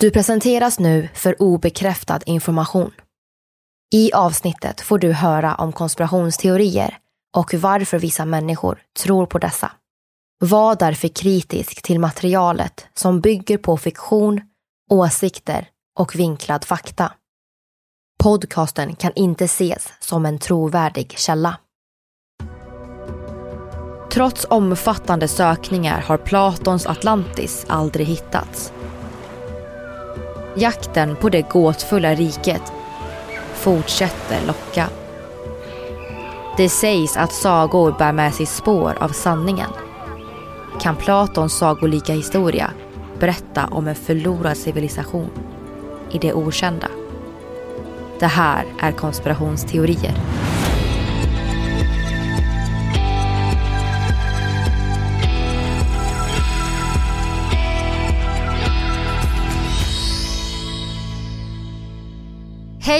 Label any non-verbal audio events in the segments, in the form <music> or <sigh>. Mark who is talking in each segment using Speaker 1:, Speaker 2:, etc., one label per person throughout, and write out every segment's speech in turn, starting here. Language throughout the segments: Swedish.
Speaker 1: Du presenteras nu för obekräftad information. I avsnittet får du höra om konspirationsteorier och varför vissa människor tror på dessa. Var därför kritisk till materialet som bygger på fiktion, åsikter och vinklad fakta. Podcasten kan inte ses som en trovärdig källa. Trots omfattande sökningar har Platons Atlantis aldrig hittats. Jakten på det gåtfulla riket fortsätter locka. Det sägs att sagor bär med sig spår av sanningen. Kan Platons sagolika historia berätta om en förlorad civilisation i det okända? Det här är konspirationsteorier.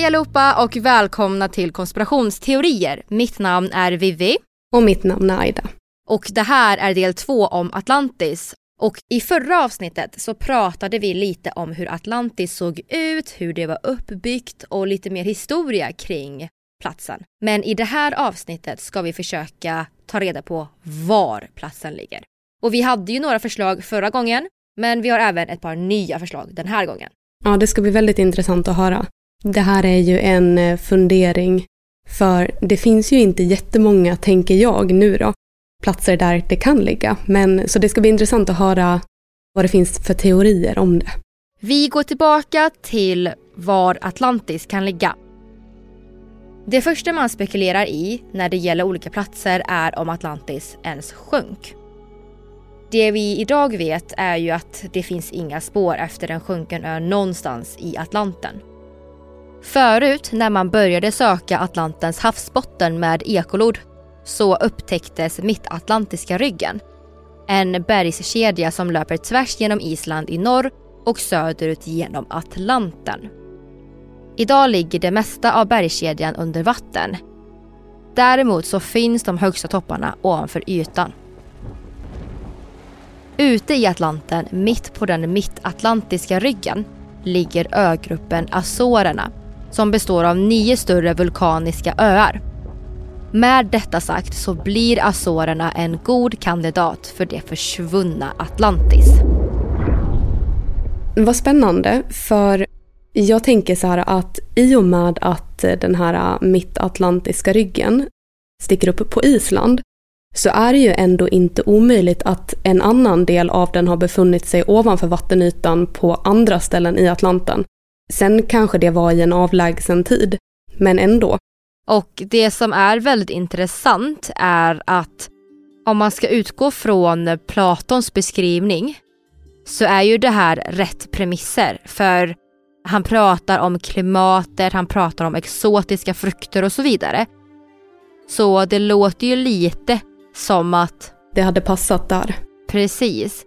Speaker 2: Hej allihopa och välkomna till konspirationsteorier. Mitt namn är Vivi.
Speaker 3: Och mitt namn är Aida.
Speaker 2: Och det här är del två om Atlantis. Och i förra avsnittet så pratade vi lite om hur Atlantis såg ut, hur det var uppbyggt och lite mer historia kring platsen. Men i det här avsnittet ska vi försöka ta reda på var platsen ligger. Och vi hade ju några förslag förra gången, men vi har även ett par nya förslag den här gången.
Speaker 3: Ja, det ska bli väldigt intressant att höra. Det här är ju en eh, fundering för det finns ju inte jättemånga, tänker jag nu då, platser där det kan ligga. Men, så det ska bli intressant att höra vad det finns för teorier om det.
Speaker 2: Vi går tillbaka till var Atlantis kan ligga. Det första man spekulerar i när det gäller olika platser är om Atlantis ens sjönk. Det vi idag vet är ju att det finns inga spår efter en sjunken ö någonstans i Atlanten. Förut när man började söka Atlantens havsbotten med ekolod så upptäcktes Mittatlantiska ryggen. En bergskedja som löper tvärs genom Island i norr och söderut genom Atlanten. Idag ligger det mesta av bergskedjan under vatten. Däremot så finns de högsta topparna ovanför ytan. Ute i Atlanten, mitt på den mittatlantiska ryggen, ligger ögruppen Azorerna som består av nio större vulkaniska öar. Med detta sagt så blir Azorerna en god kandidat för det försvunna Atlantis.
Speaker 3: Vad spännande, för jag tänker så här att i och med att den här äh, mittatlantiska ryggen sticker upp på Island så är det ju ändå inte omöjligt att en annan del av den har befunnit sig ovanför vattenytan på andra ställen i Atlanten. Sen kanske det var i en avlägsen tid, men ändå.
Speaker 2: Och det som är väldigt intressant är att om man ska utgå från Platons beskrivning så är ju det här rätt premisser för han pratar om klimatet, han pratar om exotiska frukter och så vidare. Så det låter ju lite som att
Speaker 3: det hade passat där.
Speaker 2: Precis.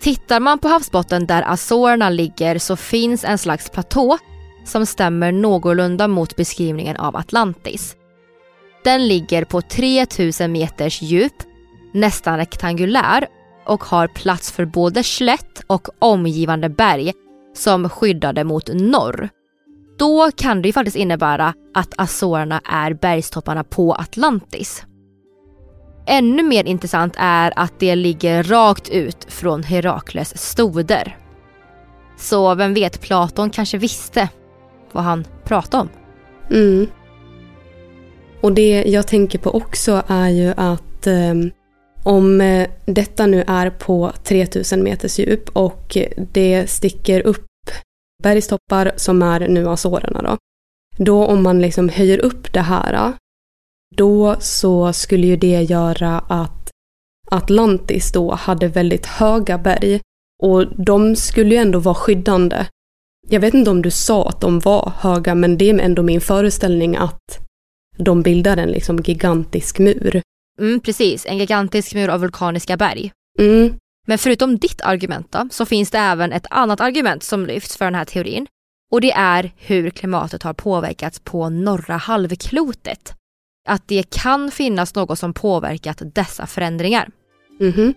Speaker 2: Tittar man på havsbotten där Azorerna ligger så finns en slags platå som stämmer någorlunda mot beskrivningen av Atlantis. Den ligger på 3000 meters djup, nästan rektangulär och har plats för både slätt och omgivande berg som skyddade mot norr. Då kan det ju faktiskt innebära att Azorerna är bergstopparna på Atlantis. Ännu mer intressant är att det ligger rakt ut från Herakles stoder. Så vem vet, Platon kanske visste vad han pratade om.
Speaker 3: Mm. Och det jag tänker på också är ju att ehm, eh, om detta nu är på 3000 meters djup och det sticker upp bergstoppar som är nu Azorerna då. Då om man liksom höjer upp det här, då så skulle ju det göra att Atlantis då hade väldigt höga berg och de skulle ju ändå vara skyddande. Jag vet inte om du sa att de var höga, men det är ändå min föreställning att de bildar en liksom gigantisk mur.
Speaker 2: Mm, precis, en gigantisk mur av vulkaniska berg.
Speaker 3: Mm,
Speaker 2: Men förutom ditt argument då, så finns det även ett annat argument som lyfts för den här teorin. Och det är hur klimatet har påverkats på norra halvklotet. Att det kan finnas något som påverkat dessa förändringar.
Speaker 3: mhm,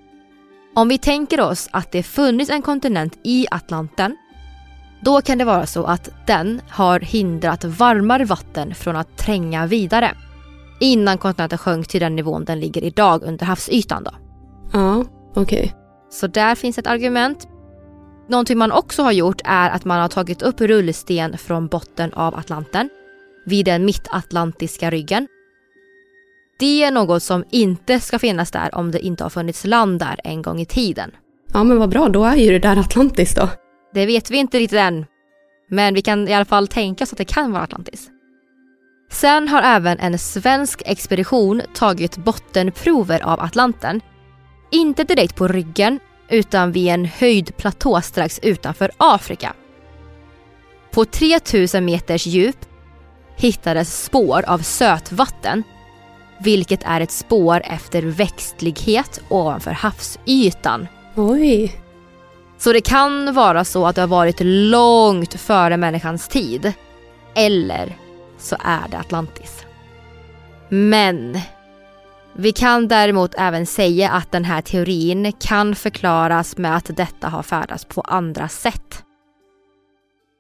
Speaker 2: Om vi tänker oss att det funnits en kontinent i Atlanten, då kan det vara så att den har hindrat varmare vatten från att tränga vidare. Innan kontinenten sjönk till den nivån den ligger idag under havsytan. Då.
Speaker 3: ja, okej.
Speaker 2: Så där finns ett argument. Någonting man också har gjort är att man har tagit upp rullsten från botten av Atlanten vid den mittatlantiska ryggen. Det är något som inte ska finnas där om det inte har funnits land där en gång i tiden.
Speaker 3: Ja, men vad bra, då är ju det där Atlantis då.
Speaker 2: Det vet vi inte riktigt än. Men vi kan i alla fall tänka oss att det kan vara Atlantis. Sen har även en svensk expedition tagit bottenprover av Atlanten. Inte direkt på ryggen, utan vid en höjd platå strax utanför Afrika. På 3000 meters djup hittades spår av sötvatten, vilket är ett spår efter växtlighet ovanför havsytan.
Speaker 3: Oj.
Speaker 2: Så det kan vara så att det har varit långt före människans tid. Eller så är det Atlantis. Men vi kan däremot även säga att den här teorin kan förklaras med att detta har färdats på andra sätt.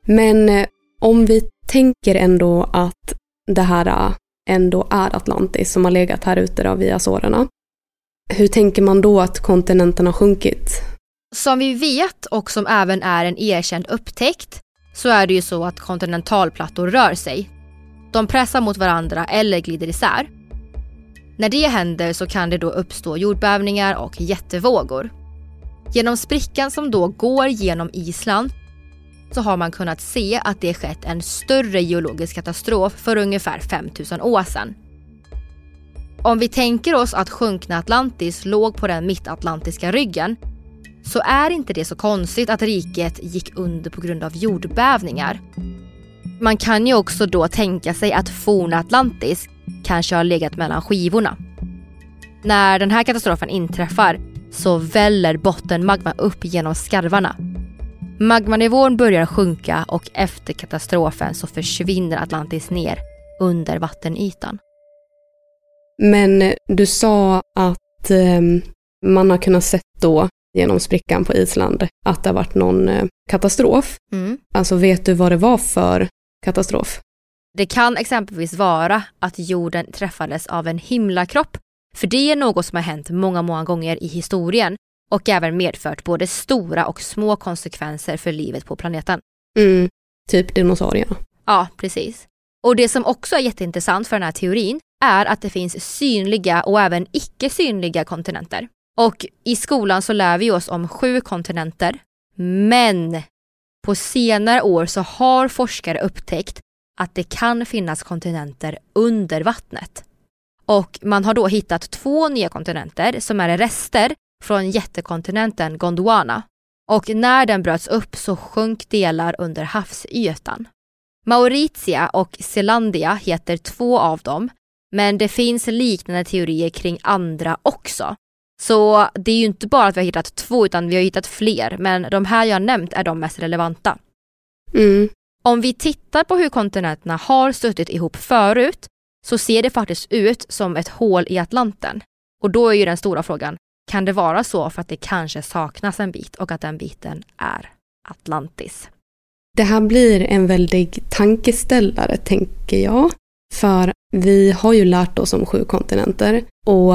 Speaker 3: Men eh, om vi tänker ändå att det här eh, ändå är Atlantis som har legat här ute då vid Azorerna. Hur tänker man då att kontinenten har sjunkit?
Speaker 2: Som vi vet och som även är en erkänd upptäckt så är det ju så att kontinentalplattor rör sig. De pressar mot varandra eller glider isär. När det händer så kan det då uppstå jordbävningar och jättevågor. Genom sprickan som då går genom Island så har man kunnat se att det skett en större geologisk katastrof för ungefär 5000 år sedan. Om vi tänker oss att sjunkna Atlantis låg på den mittatlantiska ryggen så är inte det så konstigt att riket gick under på grund av jordbävningar. Man kan ju också då tänka sig att forna Atlantis kanske har legat mellan skivorna. När den här katastrofen inträffar så väller bottenmagma upp genom skarvarna. Magmanivån börjar sjunka och efter katastrofen så försvinner Atlantis ner under vattenytan.
Speaker 3: Men eh, du sa att eh, man har kunnat sett då genom sprickan på Island att det har varit någon eh, katastrof.
Speaker 2: Mm.
Speaker 3: Alltså vet du vad det var för katastrof?
Speaker 2: Det kan exempelvis vara att jorden träffades av en himlakropp, för det är något som har hänt många, många gånger i historien och även medfört både stora och små konsekvenser för livet på planeten.
Speaker 3: Mm, typ dinosaurierna.
Speaker 2: Ja, precis. Och det som också är jätteintressant för den här teorin är att det finns synliga och även icke synliga kontinenter. Och i skolan så lär vi oss om sju kontinenter. Men på senare år så har forskare upptäckt att det kan finnas kontinenter under vattnet. Och man har då hittat två nya kontinenter som är rester från jättekontinenten Gondwana. Och när den bröts upp så sjönk delar under havsytan. Mauritia och Zeelandia heter två av dem, men det finns liknande teorier kring andra också. Så det är ju inte bara att vi har hittat två utan vi har hittat fler, men de här jag nämnt är de mest relevanta.
Speaker 3: Mm,
Speaker 2: Om vi tittar på hur kontinenterna har suttit ihop förut så ser det faktiskt ut som ett hål i Atlanten. Och då är ju den stora frågan, kan det vara så för att det kanske saknas en bit och att den biten är Atlantis?
Speaker 3: Det här blir en väldig tankeställare, tänker jag. För vi har ju lärt oss om sju kontinenter och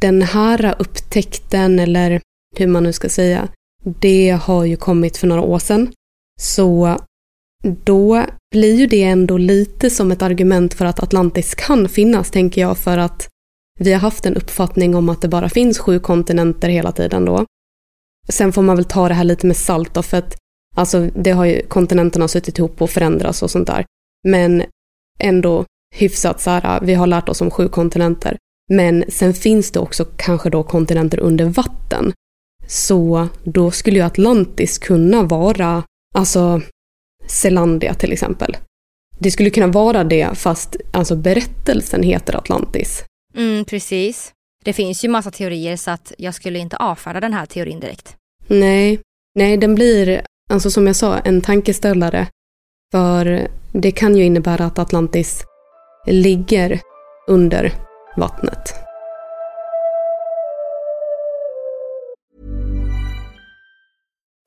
Speaker 3: den här upptäckten, eller hur man nu ska säga, det har ju kommit för några år sedan. Så då blir ju det ändå lite som ett argument för att Atlantis kan finnas, tänker jag, för att vi har haft en uppfattning om att det bara finns sju kontinenter hela tiden då. Sen får man väl ta det här lite med salt då, för att alltså, det har ju kontinenterna suttit ihop och förändrats och sånt där. Men ändå hyfsat så här, vi har lärt oss om sju kontinenter. Men sen finns det också kanske då kontinenter under vatten. Så då skulle ju Atlantis kunna vara, alltså Zelandia till exempel. Det skulle kunna vara det fast alltså berättelsen heter Atlantis.
Speaker 2: Mm, precis. Det finns ju massa teorier så att jag skulle inte avfärda den här teorin direkt.
Speaker 3: Nej, nej den blir, alltså som jag sa, en tankeställare. För det kan ju innebära att Atlantis ligger under vattnet.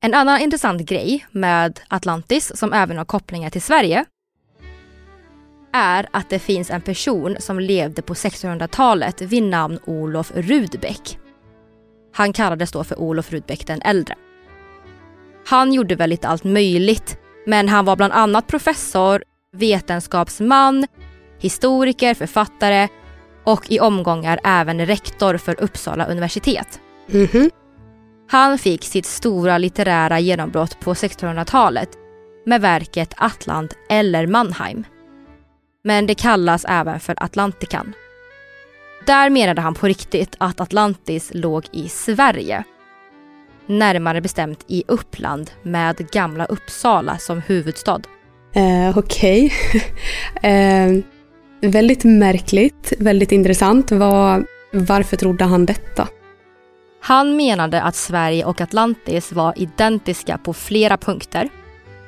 Speaker 2: En annan intressant grej med Atlantis, som även har kopplingar till Sverige, är att det finns en person som levde på 1600-talet vid namn Olof Rudbeck. Han kallades då för Olof Rudbeck den äldre. Han gjorde väl lite allt möjligt, men han var bland annat professor, vetenskapsman, historiker, författare och i omgångar även rektor för Uppsala universitet.
Speaker 3: Mhm.
Speaker 2: Han fick sitt stora litterära genombrott på 1600-talet med verket Atlant eller Mannheim. Men det kallas även för Atlantikan. Där menade han på riktigt att Atlantis låg i Sverige. Närmare bestämt i Uppland med Gamla Uppsala som huvudstad.
Speaker 3: Eh, Okej. <laughs> eh, väldigt märkligt, väldigt intressant. Var, varför trodde han detta?
Speaker 2: Han menade att Sverige och Atlantis var identiska på flera punkter.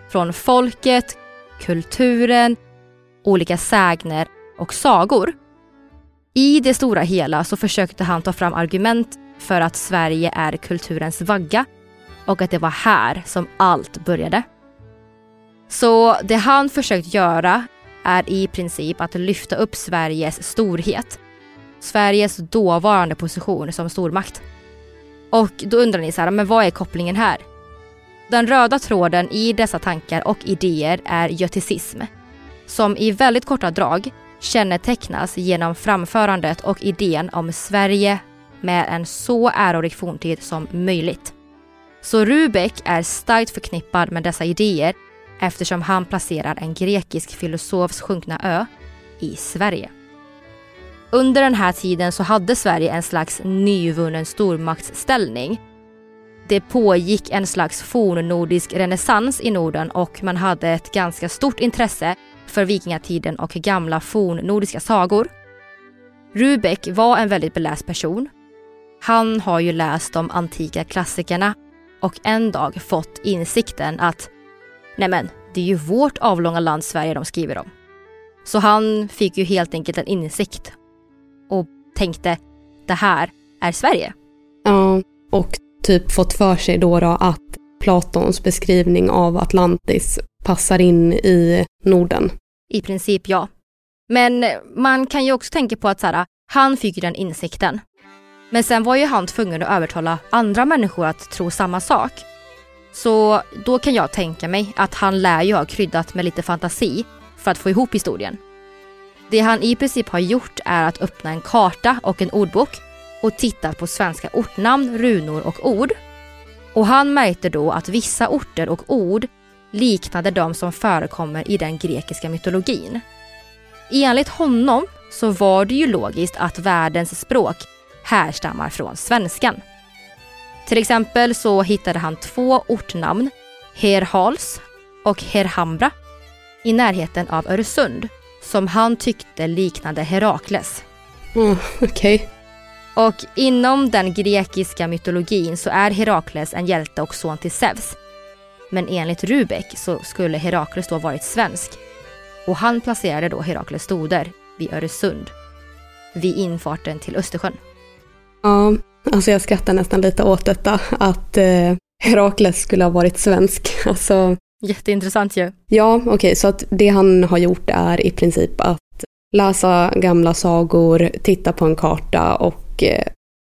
Speaker 2: Från folket, kulturen, olika sägner och sagor. I det stora hela så försökte han ta fram argument för att Sverige är kulturens vagga och att det var här som allt började. Så det han försökt göra är i princip att lyfta upp Sveriges storhet. Sveriges dåvarande position som stormakt. Och då undrar ni så här, men vad är kopplingen här? Den röda tråden i dessa tankar och idéer är göticism, som i väldigt korta drag kännetecknas genom framförandet och idén om Sverige med en så ärorik forntid som möjligt. Så Rubeck är starkt förknippad med dessa idéer eftersom han placerar en grekisk filosofs sjunkna ö i Sverige. Under den här tiden så hade Sverige en slags nyvunnen stormaktsställning. Det pågick en slags fornnordisk renässans i Norden och man hade ett ganska stort intresse för vikingatiden och gamla fornnordiska sagor. Rubeck var en väldigt beläst person. Han har ju läst de antika klassikerna och en dag fått insikten att nämen, det är ju vårt avlånga land Sverige de skriver om. Så han fick ju helt enkelt en insikt tänkte det här är Sverige.
Speaker 3: Ja, och typ fått för sig då, då att Platons beskrivning av Atlantis passar in i Norden.
Speaker 2: I princip ja. Men man kan ju också tänka på att så här, han fick ju den insikten. Men sen var ju han tvungen att övertala andra människor att tro samma sak. Så då kan jag tänka mig att han lär ju ha kryddat med lite fantasi för att få ihop historien. Det han i princip har gjort är att öppna en karta och en ordbok och tittat på svenska ortnamn, runor och ord. Och han märkte då att vissa orter och ord liknade de som förekommer i den grekiska mytologin. Enligt honom så var det ju logiskt att världens språk härstammar från svenskan. Till exempel så hittade han två ortnamn, Herhals och Herhambra, i närheten av Öresund som han tyckte liknade Herakles.
Speaker 3: Mm, Okej. Okay.
Speaker 2: Och inom den grekiska mytologin så är Herakles en hjälte och son till Zeus. Men enligt Rubek så skulle Herakles då varit svensk. Och han placerade då Herakles stoder vid Öresund. Vid infarten till Östersjön.
Speaker 3: Ja, alltså jag skrattar nästan lite åt detta att eh, Herakles skulle ha varit svensk. <laughs> Alltså,
Speaker 2: Jätteintressant ju.
Speaker 3: Ja, okej, okay, så att det han har gjort är i princip att läsa gamla sagor, titta på en karta och eh,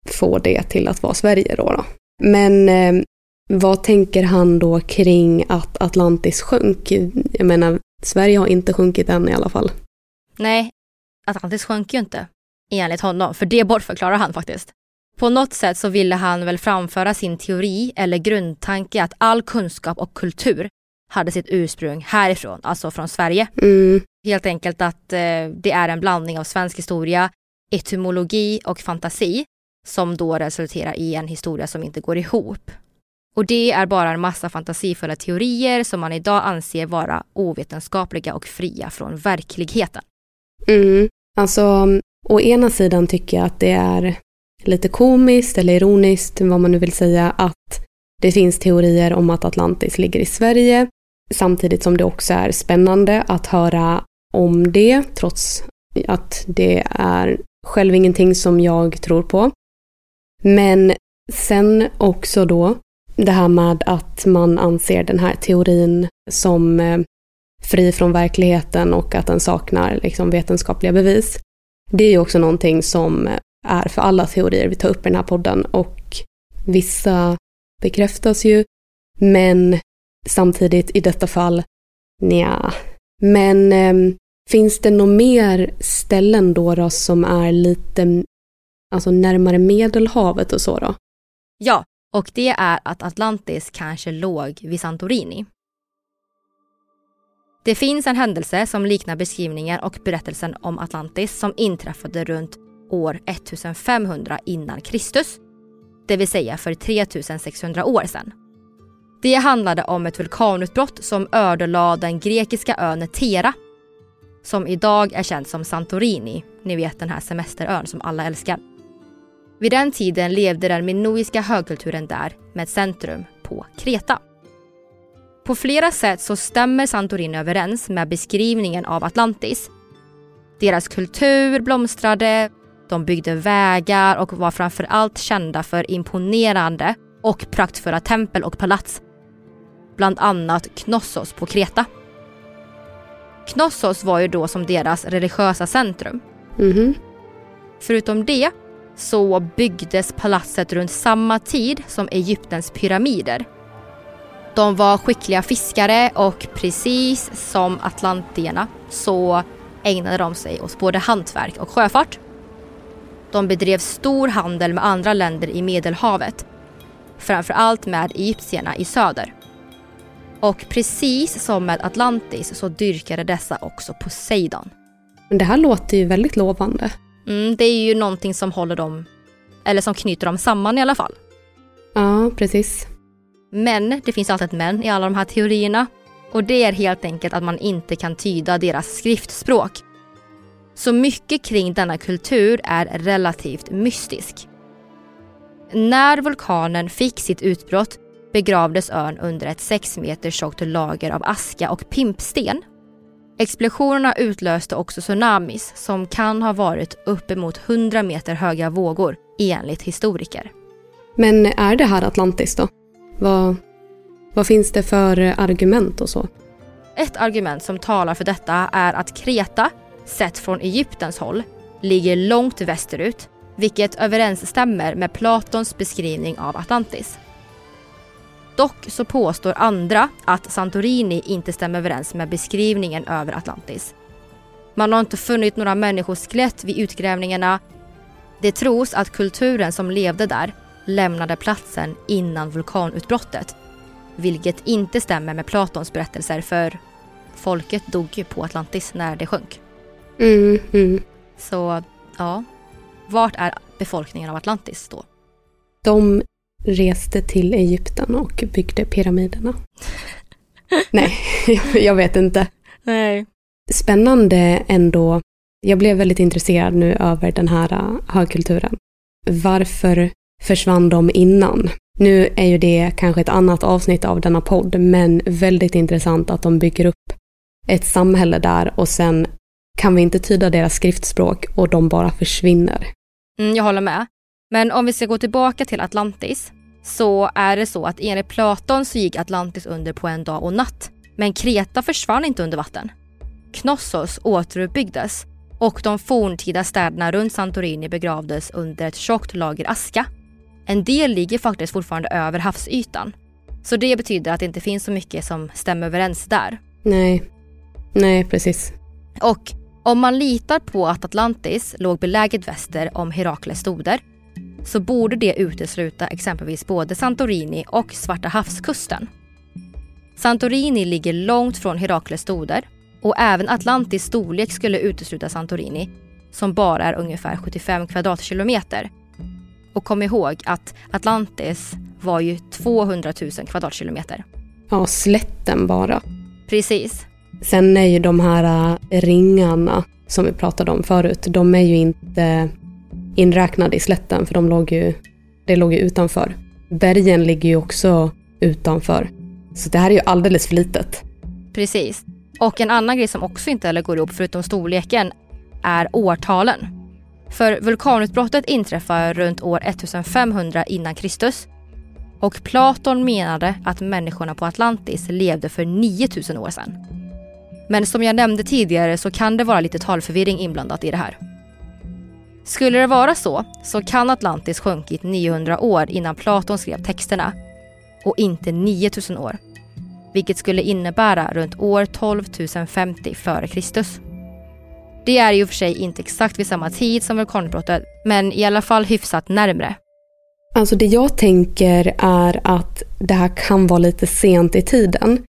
Speaker 3: få det till att vara Sverige då. då. Men eh, vad tänker han då kring att Atlantis sjönk? Jag menar, Sverige har inte sjunkit än i alla fall.
Speaker 2: Nej, Atlantis sjönk ju inte, enligt honom, för det bortförklarar han faktiskt. På något sätt så ville han väl framföra sin teori eller grundtanke att all kunskap och kultur hade sitt ursprung härifrån, alltså från Sverige.
Speaker 3: Mm.
Speaker 2: Helt enkelt att eh, det är en blandning av svensk historia, etymologi och fantasi som då resulterar i en historia som inte går ihop. Och det är bara en massa fantasifulla teorier som man idag anser vara ovetenskapliga och fria från verkligheten.
Speaker 3: Mm. Alltså, å ena sidan tycker jag att det är lite komiskt eller ironiskt, vad man nu vill säga, att det finns teorier om att Atlantis ligger i Sverige, samtidigt som det också är spännande att höra om det, trots att det är själv ingenting som jag tror på. Men sen också då det här med att man anser den här teorin som eh, fri från verkligheten och att den saknar liksom, vetenskapliga bevis. Det är ju också någonting som är för alla teorier vi tar upp i den här podden och vissa bekräftas ju, men samtidigt i detta fall, nja. Men eh, finns det några mer ställen då, då som är lite alltså närmare Medelhavet och så då?
Speaker 2: Ja, och det är att Atlantis kanske låg vid Santorini. Det finns en händelse som liknar beskrivningen och berättelsen om Atlantis som inträffade runt år 1500 innan Kristus. Det vill säga för 3600 år sedan. Det handlade om ett vulkanutbrott som ödelade den grekiska ön Tera som idag är känd som Santorini, ni vet den här semesterön som alla älskar. Vid den tiden levde den minoiska högkulturen där med centrum på Kreta. På flera sätt så stämmer Santorini överens med beskrivningen av Atlantis. Deras kultur blomstrade, de byggde vägar och var framförallt kända för imponerande och praktfulla tempel och palats. Bland annat Knossos på Kreta. Knossos var ju då som deras religiösa centrum.
Speaker 3: Mm.
Speaker 2: Förutom det så byggdes palatset runt samma tid som Egyptens pyramider. De var skickliga fiskare och precis som atlantierna så ägnade de sig åt både hantverk och sjöfart. De bedrev stor handel med andra länder i Medelhavet, framförallt med egyptierna i söder. Och precis som med Atlantis så dyrkade dessa också Poseidon.
Speaker 3: Men det här låter ju väldigt lovande.
Speaker 2: Mm, det är ju någonting som håller dem, eller som knyter dem samman i alla fall.
Speaker 3: Ja, precis.
Speaker 2: Men det finns alltid ett men i alla de här teorierna. Och det är helt enkelt att man inte kan tyda deras skriftspråk. Så mycket kring denna kultur är relativt mystisk. När vulkanen fick sitt utbrott begravdes ön under ett 6 meter tjockt lager av aska och pimpsten. Explosionerna utlöste också tsunamis som kan ha varit uppemot 100 meter höga vågor enligt historiker.
Speaker 3: Men är det här Atlantis då? Vad, vad finns det för argument och så?
Speaker 2: Ett argument som talar för detta är att Kreta, sett från Egyptens håll, ligger långt västerut vilket överensstämmer med Platons beskrivning av Atlantis. Dock så påstår andra att Santorini inte stämmer överens med beskrivningen över Atlantis. Man har inte funnit några människoskelett vid utgrävningarna. Det tros att kulturen som levde där lämnade platsen innan vulkanutbrottet. Vilket inte stämmer med Platons berättelser för folket dog ju på Atlantis när det sjönk.
Speaker 3: Mm, mm.
Speaker 2: Så ja, vart är befolkningen av Atlantis då?
Speaker 3: De reste till Egypten och byggde pyramiderna. <laughs> Nej, <laughs> jag vet inte.
Speaker 2: Nej.
Speaker 3: Spännande ändå. Jag blev väldigt intresserad nu över den här äh, högkulturen. Varför försvann de innan? Nu är ju det kanske ett annat avsnitt av denna podd, men väldigt intressant att de bygger upp ett samhälle där och sen kan vi inte tyda deras skriftspråk och de bara försvinner.
Speaker 2: Mm, jag håller med. Men om vi ska gå tillbaka till Atlantis så är det så att enligt Platon så gick Atlantis under på en dag och natt. Men Kreta försvann inte under vatten. Knossos återuppbyggdes och de forntida städerna runt Santorini begravdes under ett tjockt lager aska. En del ligger faktiskt fortfarande över havsytan. Så det betyder att det inte finns så mycket som stämmer överens där.
Speaker 3: Nej, nej precis.
Speaker 2: Och om man litar på att Atlantis låg beläget väster om Herakles stoder så borde det utesluta exempelvis både Santorini och Svarta havskusten. Santorini ligger långt från Herakles stoder och även Atlantis storlek skulle utesluta Santorini som bara är ungefär 75 kvadratkilometer. Och kom ihåg att Atlantis var ju 200 000 kvadratkilometer.
Speaker 3: Ja, slätten bara.
Speaker 2: Precis.
Speaker 3: Sen är ju de här äh, ringarna som vi pratade om förut, de är ju inte inräknade i slätten för de låg ju, det låg ju utanför. Bergen ligger ju också utanför. Så det här är ju alldeles för litet.
Speaker 2: Precis. Och en annan grej som också inte heller går ihop förutom storleken är årtalen. För vulkanutbrottet inträffar runt år 1500 innan Kristus. Och Platon menade att människorna på Atlantis levde för 9000 år sedan. Men som jag nämnde tidigare så kan det vara lite talförvirring inblandat i det här. Skulle det vara så, så kan Atlantis sjunkit 900 år innan Platon skrev texterna och inte 9000 år. Vilket skulle innebära runt år 12 050 f.Kr. Det är ju för sig inte exakt vid samma tid som vulkanutbrottet, men i alla fall hyfsat närmre.
Speaker 3: Alltså det jag tänker är att det här kan vara lite sent i tiden.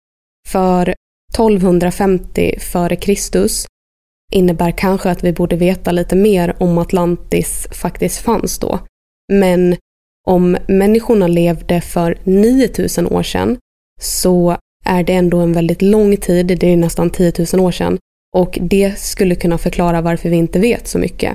Speaker 3: För 1250 f.Kr innebär kanske att vi borde veta lite mer om Atlantis faktiskt fanns då. Men om människorna levde för 9000 år sedan så är det ändå en väldigt lång tid, det är nästan 10 000 år sedan, och det skulle kunna förklara varför vi inte vet så mycket.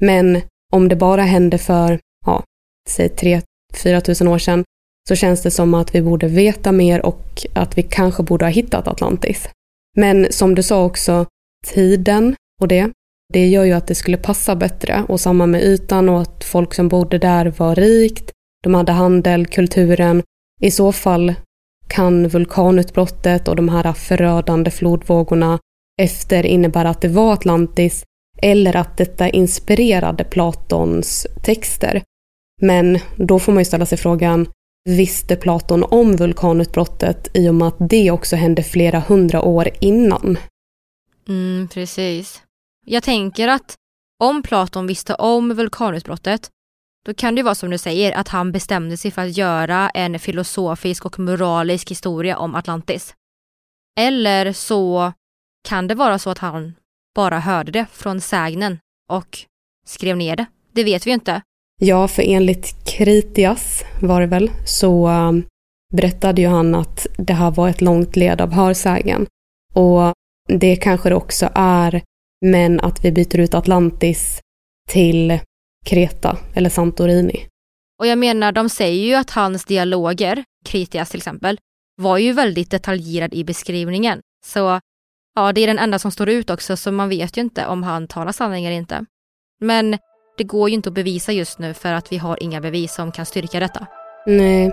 Speaker 3: Men om det bara hände för, ja, säg 3-4 000 år sedan så känns det som att vi borde veta mer och att vi kanske borde ha hittat Atlantis. Men som du sa också, tiden och det, det gör ju att det skulle passa bättre och samma med ytan och att folk som bodde där var rikt, de hade handel, kulturen. I så fall kan vulkanutbrottet och de här förödande flodvågorna efter innebära att det var Atlantis eller att detta inspirerade Platons texter. Men då får man ju ställa sig frågan, visste Platon om vulkanutbrottet i och med att det också hände flera hundra år innan.
Speaker 2: Mm, precis. Jag tänker att om Platon visste om vulkanutbrottet då kan det vara som du säger att han bestämde sig för att göra en filosofisk och moralisk historia om Atlantis. Eller så kan det vara så att han bara hörde det från sägnen och skrev ner det. Det vet vi inte.
Speaker 3: Ja, för enligt Kritias var det väl, så um, berättade ju han att det här var ett långt led av hörsägen. Och det kanske det också är men att vi byter ut Atlantis till Kreta eller Santorini.
Speaker 2: Och jag menar, de säger ju att hans dialoger, Kritias till exempel, var ju väldigt detaljerad i beskrivningen. Så ja, det är den enda som står ut också, så man vet ju inte om han talar sanning eller inte. Men det går ju inte att bevisa just nu för att vi har inga bevis som kan styrka detta.
Speaker 3: Nej.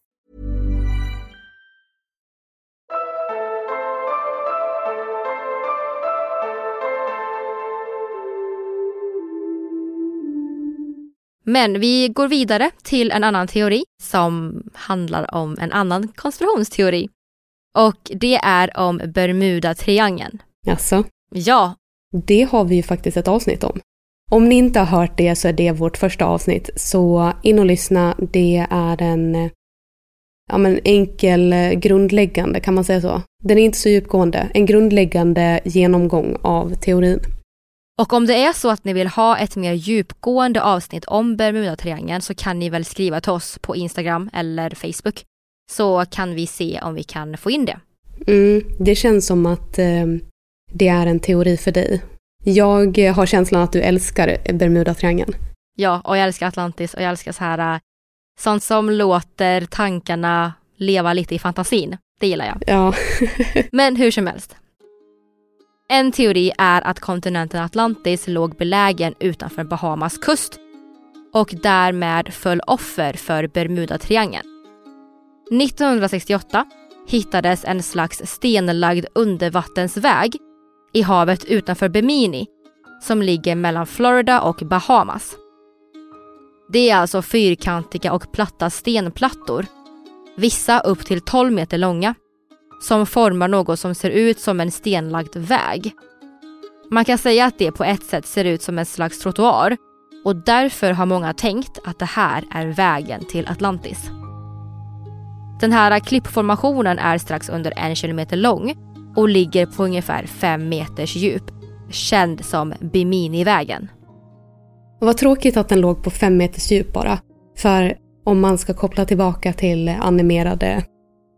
Speaker 2: Men vi går vidare till en annan teori som handlar om en annan konspirationsteori. Och det är om Bermuda-triangeln.
Speaker 3: Alltså,
Speaker 2: Ja,
Speaker 3: det har vi ju faktiskt ett avsnitt om. Om ni inte har hört det så är det vårt första avsnitt, så in och lyssna. Det är en ja, men enkel, grundläggande, kan man säga så? Den är inte så djupgående. En grundläggande genomgång av teorin.
Speaker 2: Och om det är så att ni vill ha ett mer djupgående avsnitt om Bermuda-triangeln så kan ni väl skriva till oss på Instagram eller Facebook. Så kan vi se om vi kan få in det.
Speaker 3: Mm, det känns som att eh, det är en teori för dig. Jag eh, har känslan att du älskar Bermuda-triangeln.
Speaker 2: Ja, och jag älskar Atlantis och jag älskar så här, äh, sånt som låter tankarna leva lite i fantasin. Det gillar jag.
Speaker 3: Ja.
Speaker 2: Men hur som helst. En teori är att kontinenten Atlantis låg belägen utanför Bahamas kust och därmed föll offer för Bermudatriangeln. 1968 hittades en slags stenlagd undervattensväg i havet utanför Bemini som ligger mellan Florida och Bahamas. Det är alltså fyrkantiga och platta stenplattor, vissa upp till 12 meter långa, som formar något som ser ut som en stenlagd väg. Man kan säga att det på ett sätt ser ut som en slags trottoar och därför har många tänkt att det här är vägen till Atlantis. Den här klippformationen är strax under en kilometer lång och ligger på ungefär fem meters djup, känd som Biminivägen.
Speaker 3: Och vad tråkigt att den låg på fem meters djup bara. För om man ska koppla tillbaka till animerade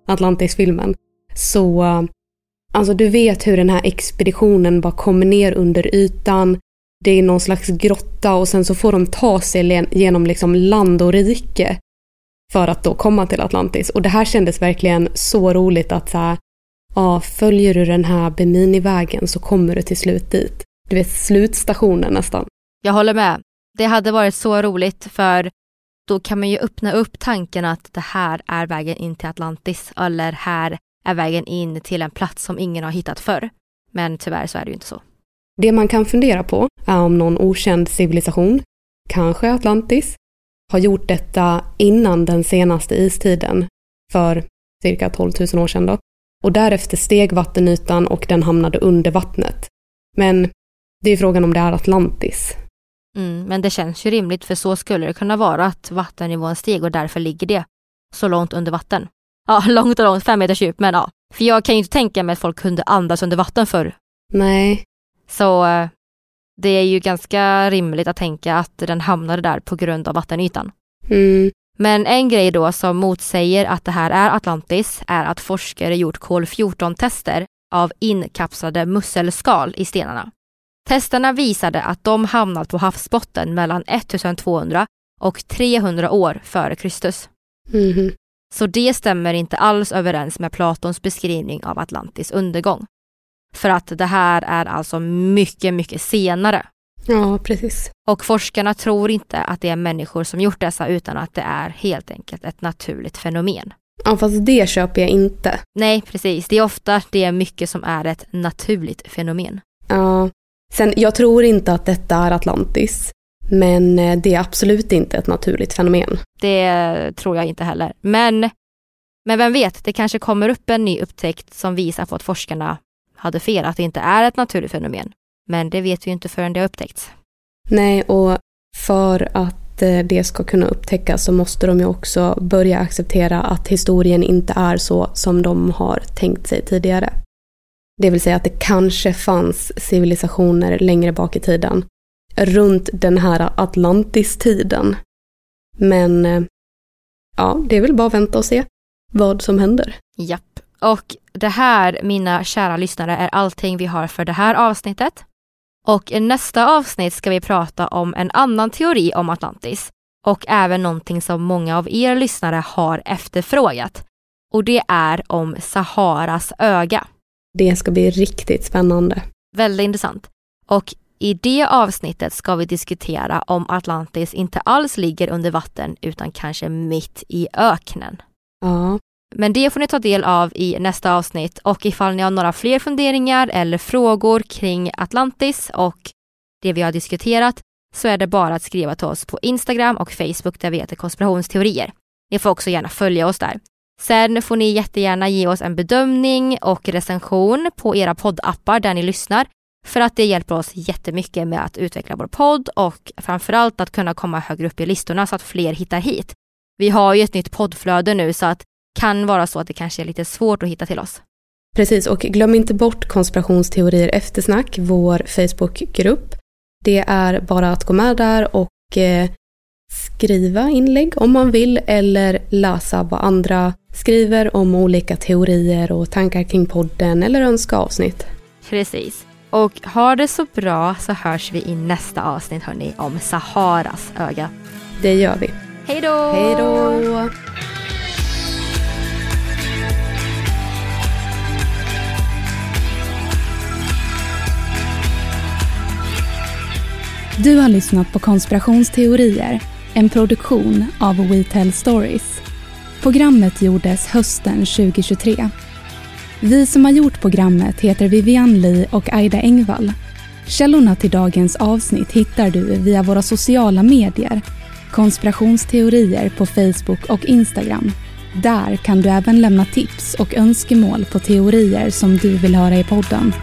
Speaker 3: Atlantis-filmen så alltså du vet hur den här expeditionen bara kommer ner under ytan. Det är någon slags grotta och sen så får de ta sig genom liksom land och rike för att då komma till Atlantis. Och det här kändes verkligen så roligt att så här, ja, följer du den här Bemini-vägen så kommer du till slut dit. Du vet slutstationen nästan.
Speaker 2: Jag håller med. Det hade varit så roligt för då kan man ju öppna upp tanken att det här är vägen in till Atlantis eller här är vägen in till en plats som ingen har hittat förr. Men tyvärr så är det ju inte så.
Speaker 3: Det man kan fundera på är om någon okänd civilisation, kanske Atlantis, har gjort detta innan den senaste istiden för cirka 12 000 år sedan då. Och därefter steg vattenytan och den hamnade under vattnet. Men det är frågan om det är Atlantis.
Speaker 2: Mm, men det känns ju rimligt för så skulle det kunna vara att vattennivån steg och därför ligger det så långt under vatten. Ja, <laughs> långt och långt, fem meters djup, men ja. För jag kan ju inte tänka mig att folk kunde andas under vatten förr.
Speaker 3: Nej,
Speaker 2: Så eh, det är ju ganska rimligt att tänka att den hamnade där på grund av vattenytan.
Speaker 3: mm,
Speaker 2: Men en grej då som motsäger att det här är Atlantis är att forskare gjort kol-14-tester av inkapslade musselskal i stenarna. Testerna visade att de hamnat på havsbotten mellan 1200 och 300 år före Kristus.
Speaker 3: mhm.
Speaker 2: Så det stämmer inte alls överens med Platons beskrivning av Atlantis undergång. För att det här är alltså mycket, mycket senare.
Speaker 3: ja precis.
Speaker 2: Och forskarna tror inte att det är människor som gjort dessa utan att det är helt enkelt ett naturligt fenomen.
Speaker 3: Ja, fast det köper jag inte.
Speaker 2: Nej, precis. Det är ofta det är mycket som är ett naturligt fenomen.
Speaker 3: Ja. Sen, jag tror inte att detta är Atlantis. Men eh, det är absolut inte ett naturligt fenomen.
Speaker 2: Det tror jag inte heller. Men Men vem vet, det kanske kommer upp en ny upptäckt som visar på att forskarna hade fel, att det inte är ett naturligt fenomen. Men det vet vi inte förrän det har upptäckts.
Speaker 3: Nej, och för att eh, det ska kunna upptäckas så måste de ju också börja acceptera att historien inte är så som de har tänkt sig tidigare. Det vill säga att det kanske fanns civilisationer längre bak i tiden, runt den här Atlantis-tiden. Men eh, ja, det är väl bara att vänta och se vad som händer.
Speaker 2: Japp. Och det här, mina kära lyssnare, är allting vi har för det här avsnittet. Och i nästa avsnitt ska vi prata om en annan teori om Atlantis och även någonting som många av er lyssnare har efterfrågat. Och det är om Saharas öga.
Speaker 3: Det ska bli riktigt spännande.
Speaker 2: Väldigt intressant. Och i det avsnittet ska vi diskutera om Atlantis inte alls ligger under vatten utan kanske mitt i öknen.
Speaker 3: Ja.
Speaker 2: Men det får ni ta del av i nästa avsnitt och ifall ni har några fler funderingar eller frågor kring Atlantis och det vi har diskuterat så är det bara att skriva till oss på Instagram och Facebook där vi heter konspirationsteorier. Ni får också gärna följa oss där. Sen får ni jättegärna ge oss en bedömning och recension på era poddappar där ni lyssnar för att det hjälper oss jättemycket med att utveckla vår podd och framförallt att kunna komma högre upp i listorna så att fler hittar hit. Vi har ju ett nytt poddflöde nu så att kan vara så att det kanske är lite svårt att hitta till oss.
Speaker 3: Precis, och glöm inte bort konspirationsteorier eftersnack, vår Facebookgrupp. Det är bara att gå med där och eh, skriva inlägg om man vill eller läsa vad andra skriver om olika teorier och tankar kring podden eller önska avsnitt.
Speaker 2: Precis. Och ha det så bra så hörs vi i nästa avsnitt hörni om Saharas öga.
Speaker 3: Det gör vi.
Speaker 2: Hej då!
Speaker 3: Hej då!
Speaker 4: Du har lyssnat på Konspirationsteorier, en produktion av We Tell Stories. Programmet gjordes hösten 2023. Vi som har gjort programmet heter Vivian Lee och Aida Engvall. Källorna till dagens avsnitt hittar du via våra sociala medier, konspirationsteorier på Facebook och Instagram. Där kan du även lämna tips och önskemål på teorier som du vill höra i podden.